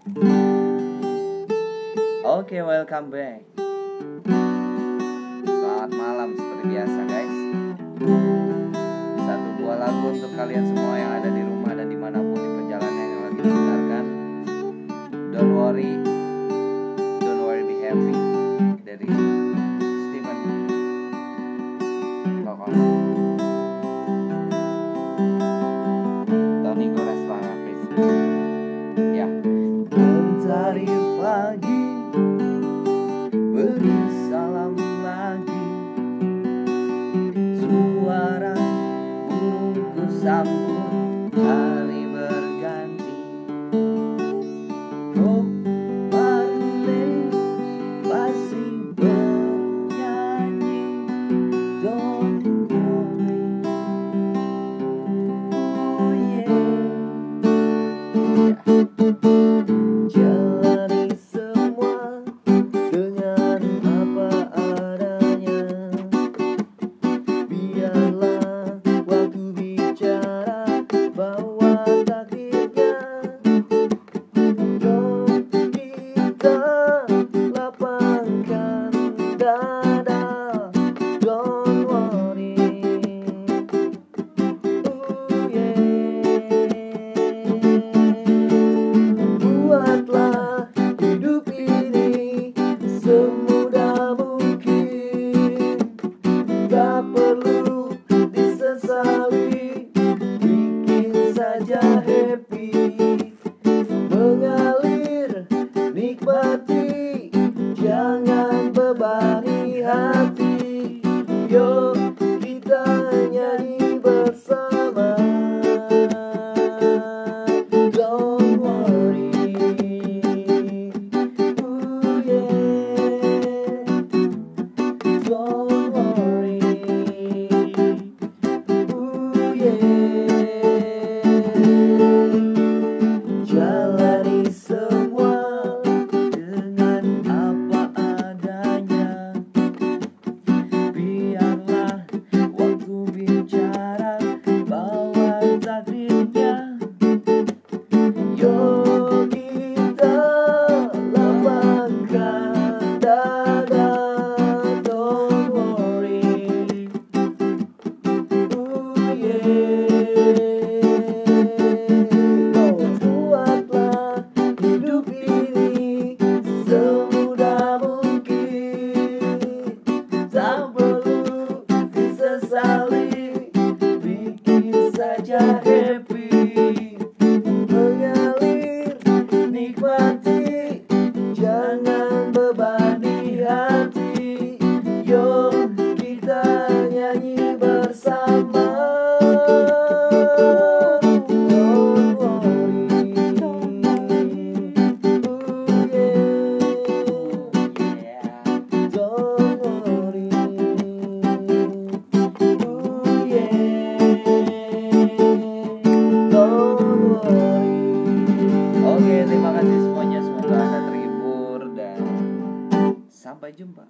Oke, okay, welcome back. Selamat malam seperti biasa, guys. Satu buah lagu untuk kalian semua. sambut hari berganti. Oh Marley masih bernyanyi. Don't worry Oh yeah, yeah. So. Yeah, te Sampai jumpa.